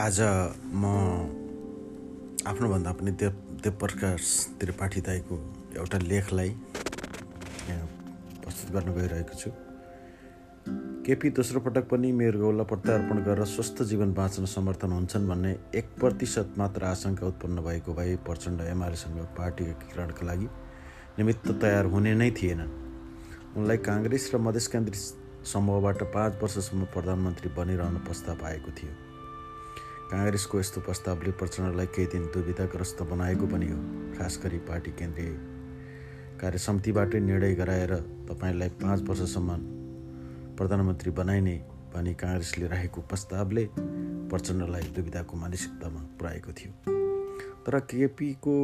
आज म आफ्नोभन्दा पनि देव देवप्रकाश त्रिपाठी दाईको एउटा लेखलाई यहाँ प्रस्तुत गर्न गइरहेको छु। केपी दोस्रो पटक पनि मेरो गौला प्रत्यार्पण गरेर स्वस्थ जीवन बाँच्न समर्थन हुन्छन् भन्ने एक प्रतिशत मात्र आशंका उत्पन्न भएको भए प्रचण्ड एमालेसँग पार्टी एकीकरणका लागि निमित्त तयार हुने नै थिएनन्। उनलाई काङ्ग्रेस र मधेस केन्द्रित समूहबाट पाँच वर्षसम्म प्रधानमन्त्री बनिरहन प्रस्ताव आएको थियो। काङ्ग्रेसको यस्तो प्रस्तावले प्रचण्डलाई केही दिन दुविधाग्रस्त बनाएको पनि हो खास गरी पार्टी केन्द्रीय कार्य समितिबाटै निर्णय गराएर तपाईँलाई पाँच वर्षसम्म प्रधानमन्त्री बनाइने भनी काङ्ग्रेसले राखेको प्रस्तावले प्रचण्डलाई दुविधाको मानसिकतामा पुर्याएको थियो। तर केपीको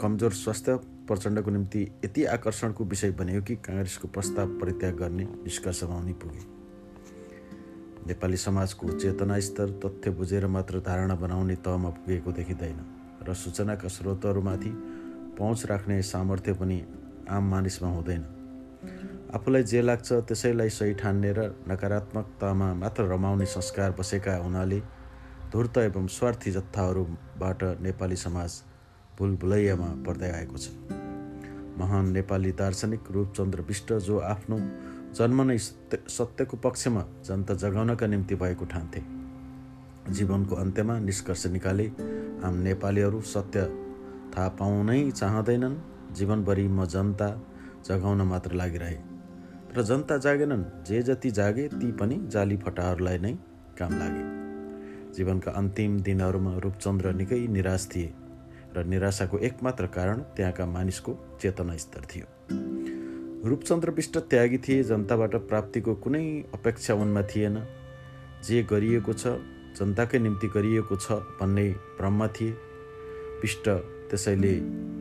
कमजोर स्वास्थ्य प्रचण्डको निम्ति यति आकर्षणको विषय बन्यो कि काङ्ग्रेसको प्रस्ताव परित्याग गर्ने निष्कर्षमा उनी पुगे। नेपाली समाजको चेतना स्तर तथ्य बुझेर मात्र धारणा बनाउने तहमा पुगेको देखिँदैन र सूचनाका स्रोतहरूमाथि पहुँच राख्ने सामर्थ्य पनि आम मानिसमा हुँदैन। आफूलाई जे लाग्छ त्यसैलाई सही ठान्ने र नकारात्मकतामा मात्र रमाउने संस्कार बसेका हुनाले धूर्त एवं स्वार्थी जत्थाहरूबाट नेपाली समाज भुलभुलैयामा पर्दै आएको छ। महान नेपाली दार्शनिक रूपचन्द्र विष्ट जो आफ्नो जन्म नै सत्यको पक्षमा जनता जगाउनका निम्ति भएको ठान्थे जीवनको अन्त्यमा निष्कर्ष निकाले आम नेपालीहरू सत्य थाहा पाउनै चाहँदैनन्। जीवनभरि म जनता जगाउन मात्र लागिरहे। र जनता जागेनन् जे जति जागे ती पनि जाली फटाहरूलाई नै काम लागे। जीवनका अन्तिम दिनहरूमा रूपचन्द्र निकै निराश थिए। र निराशाको एकमात्र कारण त्यहाँका मानिसको चेतना स्तर थियो। रूपचन्द्र विष्ट त्यागी थिए जनताबाट प्राप्तिको कुनै अपेक्षा उनमा थिएन। जे गरिएको छ जनताकै निम्ति गरिएको छ भन्ने भ्रममा थिए। विष्ट त्यसैले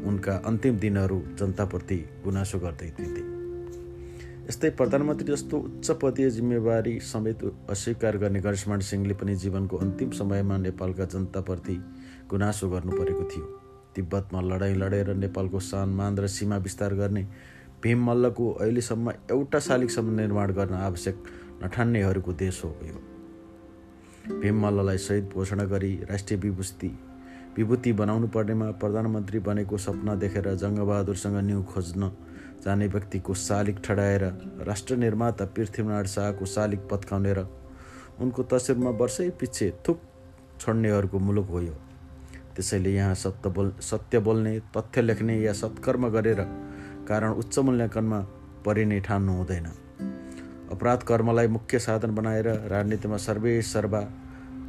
उनका अन्तिम दिनहरू जनताप्रति गुनासो गर्दै दिन्थे यस्तै प्रधानमन्त्री जस्तो उच्च पदीय जिम्मेवारी समेत अस्वीकार गर्ने गणेशमान सिंहले पनि जीवनको अन्तिम समयमा नेपालका जनताप्रति गुनासो गर्नु परेको थियो। तिब्बतमा लडाइँ लडेर नेपालको मान र सीमा विस्तार गर्ने भीम मल्लको अहिलेसम्म एउटा शालिगसम्म निर्माण गर्न आवश्यक नठान्नेहरूको देश हो यो। भीम मल्ललाई शहीद घोषणा गरी राष्ट्रिय विभूति विभूति बनाउनु पर्नेमा प्रधानमन्त्री बनेको सपना देखेर जङ्गबहादुरसँग न्यु खोज्न जाने व्यक्तिको शालिग ठडाएर राष्ट्र निर्माता पृथ्वीनारायण शाहको शालिग पत्काउने र उनको तस्विरमा वर्षै पछि थुक छोड्नेहरूको मुलुक हो यो। त्यसैले यहाँ सत्य बोल सत्य बोल्ने तथ्य लेख्ने या सत्कर्म गरेर कारण उच्च मूल्याङ्कनमा परिने ठान्नु हुँदैन। अपराध कर्मलाई मुख्य साधन बनाएर राजनीतिमा सर्वे सर्वा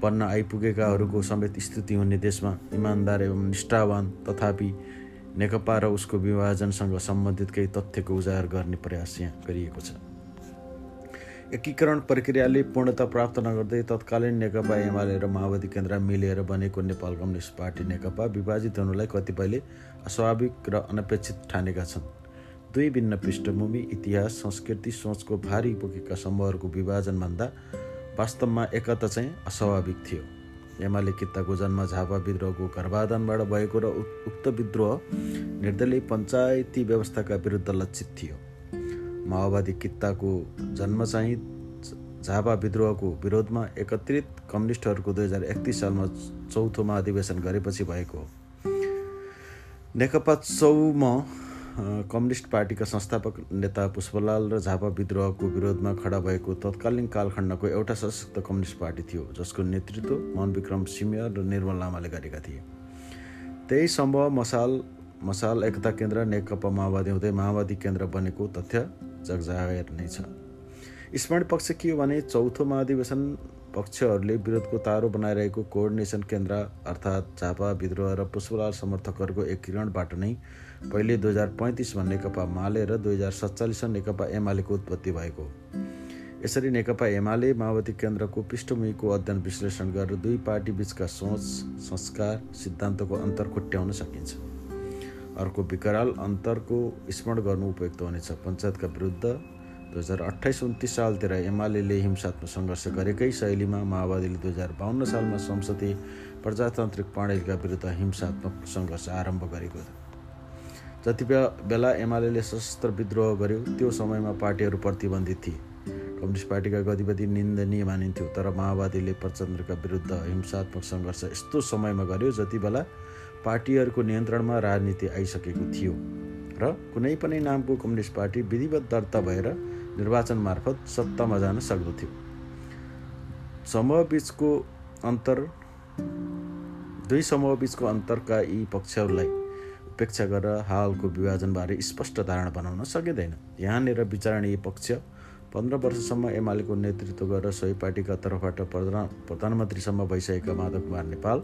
बन्न आइपुगेकाहरूको समेत स्थिति हुने देशमा इमान्दार एवं निष्ठावान तथापि नेकपा र उसको विभाजनसँग सम्बन्धित केही तथ्यको उजागर गर्ने प्रयास यहाँ गरिएको छ। एकीकरण प्रक्रियाले पूर्णता प्राप्त नगर्दै तत्कालीन नेकपा एमाले र माओवादी केन्द्र मिलेर बनेको नेपाल कम्युनिस्ट पार्टी नेकपा विभाजित हुनुलाई कतिपयले अस्वाभाविक र अनपेक्षित ठानेका छन्। दुई भिन्न पृष्ठभूमि इतिहास संस्कृति सोचको भारी बोकेका समूहहरूको विभाजनभन्दा वास्तवमा एकता चाहिँ अस्वाभाविक थियो। एमाले कित्ताको जन्म झापा विद्रोहको गर्भाधानबाट भएको र उक्त विद्रोह निर्दलीय पञ्चायती व्यवस्थाका विरुद्ध लक्षित थियो। माओवादी कित्ताको जन्म चाहिँ झापा विद्रोहको विरोधमा एकत्रित कम्युनिस्टहरूको दुई हजार एकतिस सालमा चौथो महाधिवेशन गरेपछि भएको हो। नेकपा चौमा कम्युनिस्ट पार्टीका संस्थापक नेता पुष्पलाल र झापा विद्रोहको विरोधमा खडा भएको तत्कालीन कालखण्डको एउटा सशक्त कम्युनिस्ट पार्टी थियो जसको नेतृत्व मोहन विक्रम सिमिया र निर्मल लामाले गरेका थिए। त्यही सम्भव मसाल मसाल एकता केन्द्र नेकपा माओवादी हुँदै माओवादी केन्द्र बनेको तथ्य जगजाहेर नै छ। स्मरण पक्ष के हो भने चौथो महाधिवेशन पक्षहरूले विरोधको तारो बनाइरहेको कोअर्डिनेसन केन्द्र अर्थात् झापा विद्रोह र पुष्पलाल समर्थकहरूको एकीकरणबाट नै पहिले दुई हजार पैँतिसमा नेकपा माले र दुई हजार सत्तालिसमा नेकपा एमालेको उत्पत्ति भएको। यसरी नेकपा एमाले माओवादी केन्द्रको पृष्ठभूमिको अध्ययन विश्लेषण गरेर दुई पार्टी बिचका सोच संस्कार सिद्धान्तको अन्तर खुट्याउन सकिन्छ। अर्को विकराल अन्तरको स्मरण गर्नु उपयुक्त हुनेछ। पञ्चायतका विरुद्ध दुई हजार अठाइस उन्तिस सालतिर एमाले हिंसात्मक सङ्घर्ष गरेकै शैलीमा माओवादीले दुई हजार बाहन्न सालमा संसदीय प्रजातान्त्रिक प्रणालीका विरुद्ध हिंसात्मक सङ्घर्ष आरम्भ गरेको जति बेला एमाले सशस्त्र विद्रोह गर्यो त्यो समयमा पार्टीहरू प्रतिबन्धित थिए। कम्युनिस्ट पार्टीका गतिविधि निन्दनीय मानिन्थ्यो तर माओवादीले प्रचण्डका विरुद्ध हिंसात्मक सङ्घर्ष यस्तो समयमा गर्यो जति बेला पार्टीहरूको नियन्त्रणमा राजनीति आइसकेको थियो। र कुनै पनि नामको कम्युनिस्ट पार्टी विधिवत दर्ता भएर निर्वाचन मार्फत सत्तामा जान सक्दथ्यो। समूहबीचको अन्तर दुई समूहबीचको अन्तरका यी पक्षहरूलाई उपेक्षा गरेर हालको विभाजनबारे स्पष्ट धारणा बनाउन सकिँदैन। यहाँनिर विचारणीय पक्ष पन्ध्र वर्षसम्म एमालेको नेतृत्व गरेर सोही पार्टीका तर्फबाट प्रधान प्रधानमन्त्रीसम्म भइसकेका माधव कुमार नेपाल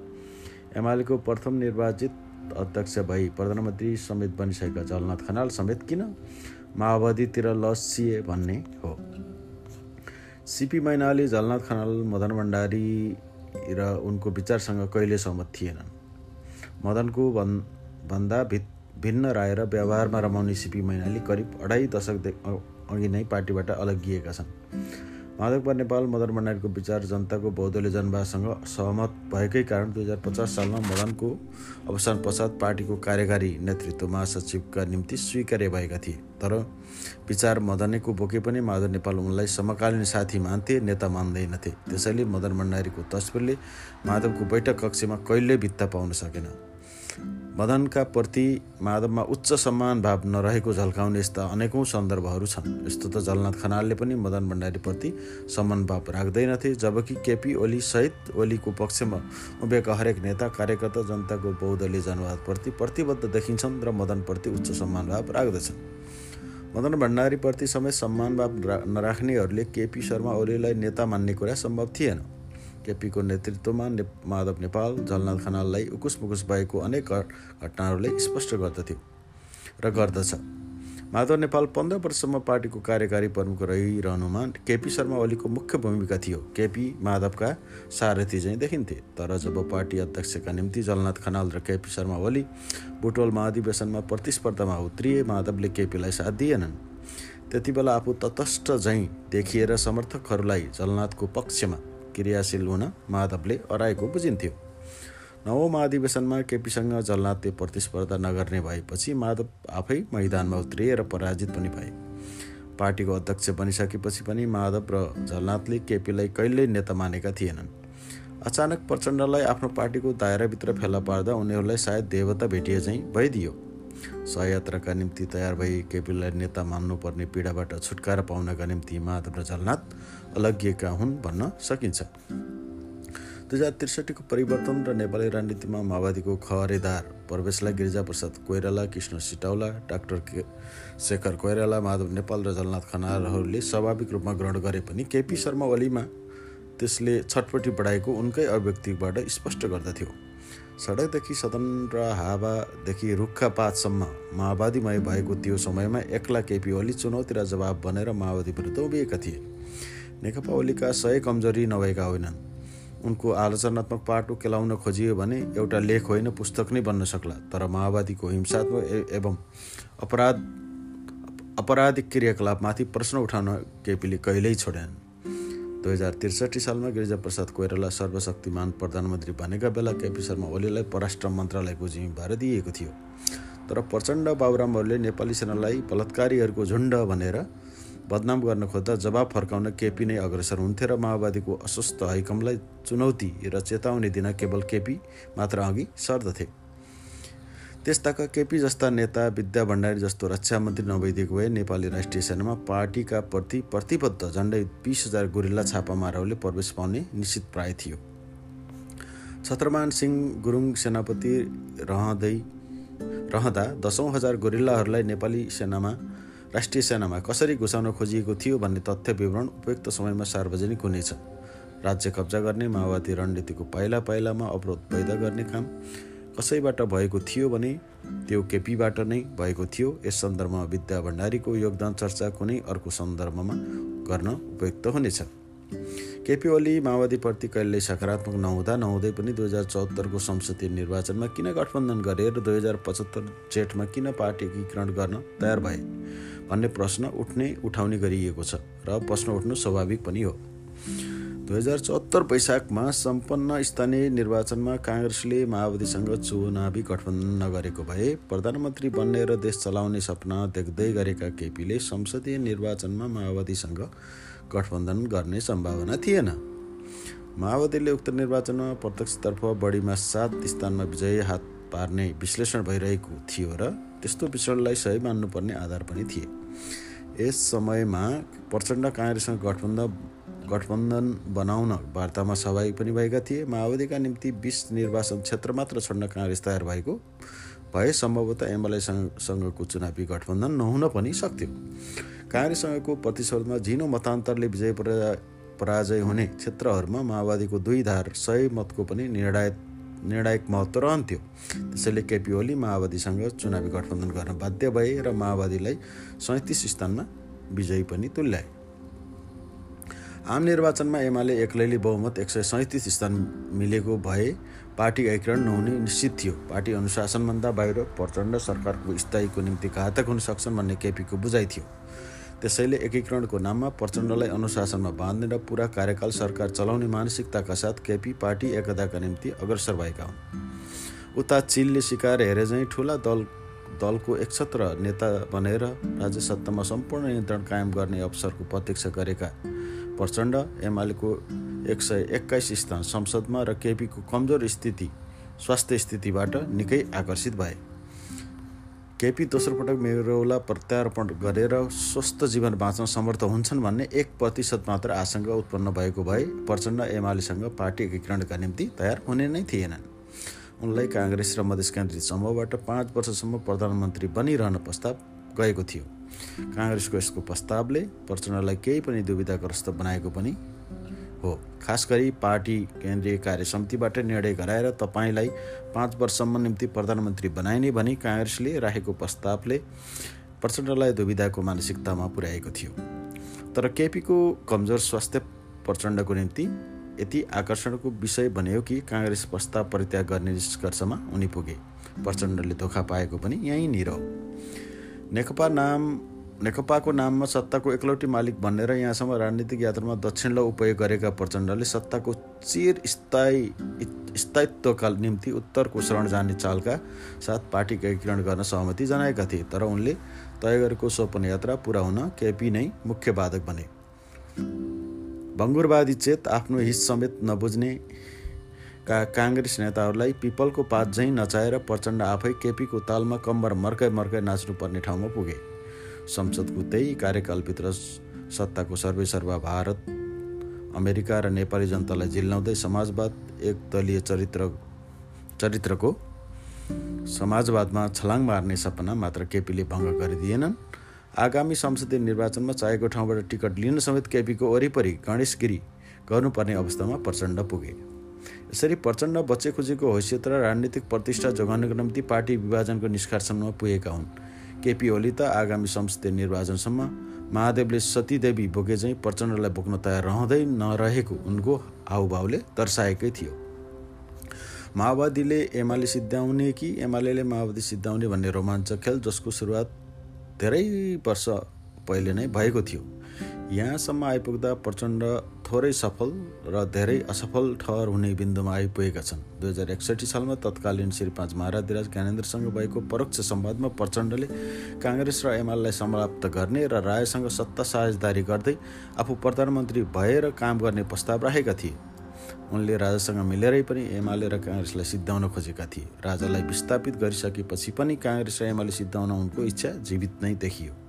एमालेको प्रथम निर्वाचित अध्यक्ष भई प्रधानमन्त्री समेत बनिसकेका जलनाथ खनाल समेत किन माओवादीतिर लसिए भन्ने हो। सिपी मैनाली जलनाथ खनाल मदन भण्डारी र उनको विचारसँग कहिले सहमत थिएनन्? मदनको भन् भन्दा भिन्न राय व्यवहारमा रमाउने सिपी मैनाली करिब अढाई दशक अघि नै पार्टीबाट अलगिएका छन्। माधव नेपाल मदन भण्डारीको विचार जनताको बहुदलीय जनवादसँग सहमत भएकै कारण दुई हजार पचास सालमा मदनको अवसान पश्चात पार्टीको कार्यकारी नेतृत्व महासचिवका निम्ति स्वीकार्य भएका थिए। तर विचार मदनेको बोके पनि माधव नेपाल उनलाई समकालीन साथी मान्थे नेता मान्दैनथे। त्यसैले मदन भण्डारीको तस्विरले माधवको बैठक कक्षमा कहिल्यै भित्ता पाउन सकेन। मदनका प्रति माधवमा उच्च सम्मान भाव नरहेको झल्काउने यस्ता अनेकौँ सन्दर्भहरू छन्। यस्तो त जलनाथ खनालले पनि मदन भण्डारीप्रति सम्मान भाव राख्दैनथे जबकि केपी ओली सहित ओलीको पक्षमा उभिएका हरेक नेता कार्यकर्ता जनताको बहुदलीय जनवादप्रति प्रतिबद्ध देखिन्छन् र मदनप्रति उच्च सम्मान भाव राख्दछन्। मदन भण्डारीप्रति समेत सम्मान भाव नराख्नेहरूले केपी शर्मा ओलीलाई नेता मान्ने कुरा सम्भव थिएन। केपीको नेतृत्वमा ने माधव नेपाल जलनाथ खनाललाई उकुस मुकुस भएको अनेक घटनाहरूले स्पष्ट गर्दथ्यो र गर्दछ। माधव नेपाल पन्ध्र वर्षसम्म पार्टीको कार्यकारी प्रमुख रहिरहनुमा केपी शर्मा ओलीको मुख्य भूमिका थियो। केपी माधवका सारथी चाहिँ देखिन्थे। तर जब पार्टी अध्यक्षका निम्ति जलनाथ खनाल र केपी शर्मा ओली बुटोल महाधिवेशनमा प्रतिस्पर्धामा उत्रिए माधवले केपीलाई साथ दिएनन्। त्यति बेला आफू तटस्थ झैँ देखिएर समर्थकहरूलाई जलनाथको पक्षमा क्रियाशील हुन माधवले अराएको बुझिन्थ्यो। नवौँ महाधिवेशनमा केपीसँग जलनाथले प्रतिस्पर्धा नगर्ने भएपछि माधव आफै मैदानमा उत्रिएर पराजित पनि भए। पार्टीको अध्यक्ष बनिसकेपछि पनि माधव र जलनाथले केपीलाई कहिल्यै नेता मानेका थिएनन्। अचानक प्रचण्डलाई आफ्नो पार्टीको दायराभित्र फेला पार्दा उनीहरूलाई सायद देवता भेटिए चाहिँ भइदियो। सहयात्राका निम्ति तयार भई केपीलाई नेता मान्नुपर्ने पीडाबाट छुटकारा पाउनका निम्ति माधव र जलनाथ अलगिएका हुन् भन्न सकिन्छ। दुई हजार त्रिसठीको परिवर्तन र नेपाली राजनीतिमा माओवादीको खरेदार प्रवेशलाई गिरिजाप्रसाद कोइराला कृष्ण सिटौला डाक्टर के शेखर कोइराला माधव नेपाल र जलनाथ खनालहरूले स्वाभाविक रूपमा ग्रहण गरे पनि केपी शर्मा ओलीमा त्यसले छटपट्टि बढाएको उनकै अभिव्यक्तिबाट स्पष्ट गर्दथ्यो। सडकदेखि सदन र हावादेखि रुखा पातसम्म माओवादीमय भएको त्यो समयमा एक्ला केपी ओली चुनौती र जवाब बनेर माओवादी विरुद्ध उभिएका थिए। नेकपा ओलीका सय कमजोरी नभएका होइनन्। उनको आलोचनात्मक पाटो केलाउन खोजियो भने एउटा लेख होइन पुस्तक नै बन्न सक्ला तर माओवादीको हिंसात्मक एवं अपराध अपराधिक क्रियाकलापमाथि प्रश्न उठाउन केपीले कहिल्यै छोडेनन्। दुई हजार त्रिसठी सालमा गिरिजाप्रसाद कोइराला सर्वशक्तिमान प्रधानमन्त्री बनेका बेला केपी शर्मा ओलीलाई परराष्ट्र मन्त्रालयको जिम्मेवारी दिएको थियो। तर प्रचण्ड बाबुरामहरूले नेपाली सेनालाई बलात्कारीहरूको झुन्ड भनेर बदनाम गर्न खोज्दा जवाब फर्काउन केपी नै अग्रसर हुन्थे र माओवादीको अस्वस्थ हाइकमलाई चुनौती र चेतावनी दिन केवल केपी मात्र अघि सर्दथे। त्यस्ताका केपी जस्ता नेता विद्या भण्डारी जस्तो रक्षा मन्त्री नभइदिएको भए नेपाली राष्ट्रिय सेनामा पार्टीका प्रति प्रतिबद्ध झन्डै बिस हजार गोरिल्ला छापामारहरूले प्रवेश पाउने निश्चित प्राय थियो। छत्रमान सिंह गुरुङ सेनापति रहँदै रहँदा दसौँ हजार गोरिल्लाहरूलाई नेपाली सेनामा राष्ट्रिय सेनामा कसरी घुसाउन खोजिएको थियो भन्ने तथ्य विवरण उपयुक्त समयमा सार्वजनिक हुनेछ। राज्य कब्जा गर्ने माओवादी रणनीतिको पाइला पाइलामा अवरोध पैदा गर्ने काम कसैबाट भएको थियो भने त्यो केपीबाट नै भएको थियो। यस सन्दर्भमा विद्या भण्डारीको योगदान चर्चा कुनै अर्को सन्दर्भमा गर्न उपयुक्त हुनेछ। केपी ओली माओवादीप्रति कहिल्यै सकारात्मक नहुँदा नहुँदै पनि दुई हजार चौहत्तरको संसदीय निर्वाचनमा किन गठबन्धन गरे र दुई हजार पचहत्तर जेठमा किन पार्टी एकीकरण गर्न तयार भए भन्ने प्रश्न उठ्ने उठाउने गरिएको छ र प्रश्न उठ्नु स्वाभाविक पनि हो। दुई हजार चौहत्तर वैशाखमा सम्पन्न स्थानीय निर्वाचनमा काङ्ग्रेसले माओवादीसँग चुनावी गठबन्धन नगरेको भए प्रधानमन्त्री बन्ने र देश चलाउने सपना देख्दै गरेका केपीले संसदीय निर्वाचनमा माओवादीसँग गठबन्धन गर्ने सम्भावना थिएन। माओवादीले उक्त निर्वाचनमा प्रत्यक्षतर्फ बढीमा सात स्थानमा विजय हात पार्ने विश्लेषण भइरहेको थियो र त्यस्तो विश्लेषणलाई सही मान्नुपर्ने आधार पनि थिए। यस समयमा प्रचण्ड काङ्ग्रेससँग गठबन्धन गठबन्धन बनाउन वार्तामा सहभागी पनि भएका थिए। माओवादीका निम्ति बिस निर्वाचन क्षेत्र मात्र छोड्न काङ्ग्रेस तयार भएको भए सम्भवतः एमएलएसँगको चुनावी गठबन्धन नहुन पनि सक्थ्यो। काङ्ग्रेससँगको प्रतिस्पर्धामा झिनो मतान्तरले विजय पराजय हुने क्षेत्रहरूमा माओवादीको दुई धार सय मतको पनि निर्णायक निर्णायक महत्त्व रहन्थ्यो। त्यसैले केपी ओली माओवादीसँग चुनावी गठबन्धन गर्न बाध्य भए र माओवादीलाई सैँतिस स्थानमा विजयी पनि तुल्याए। आम निर्वाचनमा एमाले एक्लैले बहुमत एक सय सैँतिस स्थान मिलेको भए पार्टी एकीकरण नहुने निश्चित थियो। पार्टी अनुशासनभन्दा बाहिर प्रचण्ड सरकारको स्थायीको निम्ति घातक हुन सक्छन् भन्ने केपीको बुझाइ थियो। त्यसैले एकीकरणको नाममा प्रचण्डलाई अनुशासनमा बाँध्ने र पुरा कार्यकाल सरकार चलाउने मानसिकताका साथ केपी पार्टी एकताका निम्ति अग्रसर भएका हुन्। उता चिलले सिकाएर हेरे चाहिँ ठुला दल दलको एकछत्र नेता बनेर राज्य सत्तामा सम्पूर्ण नियन्त्रण कायम गर्ने अवसरको प्रत्यक्ष गरेका प्रचण्ड एमालेको एक सय एक्काइस स्थान संसदमा र केपीको कमजोर स्थिति स्वास्थ्य स्थितिबाट निकै आकर्षित भए। केपी दोस्रो पटक मेरोला प्रत्यारोपण गरेर स्वस्थ जीवन बाँच्न समर्थ हुन्छन् भन्ने एक प्रतिशत मात्र आशंका उत्पन्न भएको भए प्रचण्ड एमालेसँग पार्टी एकीकरणका निम्ति तयार हुने नै थिएनन्। उनलाई काङ्ग्रेस र मधेस केन्द्रित समूहबाट पाँच वर्षसम्म प्रधानमन्त्री बनिरहन प्रस्ताव गएको थियो। काङ्ग्रेसको यसको प्रस्तावले प्रचण्डलाई केही पनि दुविधाग्रस्त बनाएको पनि हो। खास गरी पार्टी केन्द्रीय कार्य समितिबाट निर्णय गराएर तपाईँलाई पाँच वर्षसम्म निम्ति प्रधानमन्त्री बनाइने भनी काङ्ग्रेसले राखेको प्रस्तावले प्रचण्डलाई दुविधाको मानसिकतामा पुर्याएको थियो। तर केपीको कमजोर स्वास्थ्य प्रचण्डको निम्ति यति आकर्षणको विषय बन्यो कि काङ्ग्रेस प्रस्ताव परित्याग गर्ने निष्कर्षमा उनी पुगे। प्रचण्डले धोका पाएको पनि यहीँनिर हो नेकपा नाम नेकपाको नाममा सत्ताको एकलौटी मालिक बनेर यहाँसम्म राजनीतिक यात्रामा दक्षिणलाई उपयोग गरेका प्रचण्डले सत्ताको चिर स्थायी स्थायित्वका निम्ति उत्तरको शरण जाने चालका साथ पार्टी एकीकरण गर्न सहमति जनाएका थिए तर उनले तय गरेको सोपन यात्रा पुरा हुन केपी नै मुख्य बाधक बने। भङ्गुरवादी चेत आफ्नो हित समेत नबुझ्ने का काङ्ग्रेस नेताहरूलाई पिपलको पात झैँ नचाएर प्रचण्ड आफै केपीको तालमा कम्बर मर्कै मर्कै नाच्नुपर्ने ठाउँमा पुगे। संसदको त्यही कार्यकालभित्र सत्ताको सर्वेसर्वा भारत अमेरिका र नेपाली जनतालाई जिल्लाउँदै समाजवाद एक दलीय चरित्र चरित्रको समाजवादमा छलाङ मार्ने सपना मात्र केपीले भङ्ग गरिदिएनन्। आगामी संसदीय निर्वाचनमा चाहेको ठाउँबाट टिकट लिन समेत केपीको वरिपरि गणेश गिरी गर्नुपर्ने अवस्थामा प्रचण्ड पुगे। यसरी प्रचण्ड बच्चे खुजेको हैसियत र राजनीतिक प्रतिष्ठा जोगाउनको निम्ति पार्टी विभाजनको निष्कर्षणमा पुगेका हुन्। केपी ओली त आगामी संसदीय निर्वाचनसम्म महादेवले सतीदेवी बोके चाहिँ प्रचण्डलाई बोक्न तयार रहँदै नरहेको उनको हाउभावले दर्शाएकै थियो। माओवादीले एमाले सिद्ध्याउने कि एमाले माओवादी सिद्ध्याउने भन्ने रोमाञ्चक खेल जसको सुरुवात धेरै वर्ष पहिले नै भएको थियो। यहाँसम्म आइपुग्दा प्रचण्ड थोरै सफल र धेरै असफल ठहर हुने बिन्दुमा आइपुगेका छन्। दुई हजार एकसठी सालमा तत्कालीन श्री पाँच महाराजधिराज ज्ञानेन्द्रसँग भएको परोक्ष संवादमा प्रचण्डले काङ्ग्रेस र एमालेलाई समाप्त गर्ने र रायसँग सत्ता साझेदारी गर्दै आफू प्रधानमन्त्री भएर काम गर्ने प्रस्ताव राखेका थिए। उनले राजासँग मिलेरै पनि एमाले र काङ्ग्रेसलाई सिद्धाउन खोजेका थिए। राजालाई विस्थापित गरिसकेपछि पनि काङ्ग्रेस र एमाले सिद्धाउन उनको इच्छा जीवित नै देखियो।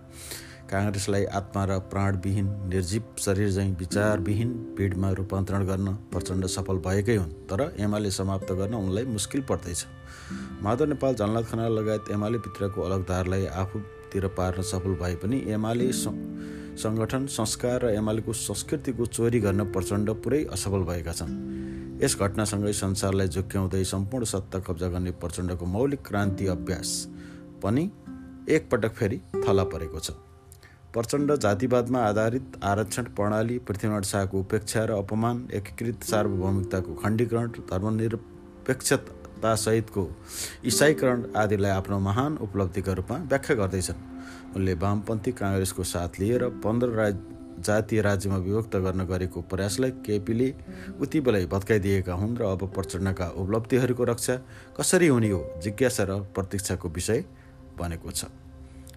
काङ्ग्रेसलाई आत्मा र प्राणविहीन निर्जीव शरीर झैँ विचारविहीन भिडमा रूपान्तरण गर्न प्रचण्ड सफल भएकै हुन् तर एमाले समाप्त गर्न उनलाई मुस्किल पर्दैछ। माधव नेपाल झलनाथ खनाल लगायत एमाले भित्रको अलगधारलाई आफूतिर पार्न सफल भए पनि एमाले सङ्गठन संस्कार र एमालेको संस्कृतिको चोरी गर्न प्रचण्ड पुरै असफल भएका छन्। यस घटनासँगै संसारलाई झुक्क्याउँदै सम्पूर्ण सत्ता कब्जा गर्ने प्रचण्डको मौलिक क्रान्ति अभ्यास पनि एकपटक फेरि थला परेको छ। प्रचण्ड जातिवादमा आधारित आरक्षण प्रणाली पृथ्वीनारायण शाहको उपेक्षा र अपमान एकीकृत सार्वभौमिकताको खण्डीकरण धर्मनिरपेक्षतासहितको इसाईकरण आदिलाई आफ्नो महान उपलब्धिका रूपमा व्याख्या गर्दैछन्। उनले वामपन्थी काङ्ग्रेसको साथ लिएर पन्ध्र राज जातीय राज्यमा विभक्त गर्न गरेको प्रयासलाई केपीले उति बेलै भत्काइदिएका हुन् र अब प्रचण्डका उपलब्धिहरूको रक्षा कसरी हुने हो जिज्ञासा र प्रतीक्षाको विषय बनेको छ।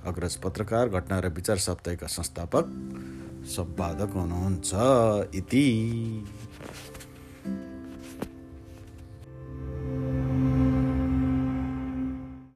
अग्रज पत्रकार घटना र विचार साप्ताहिक संस्थापक सम्पादक हुनुहुन्छ यति।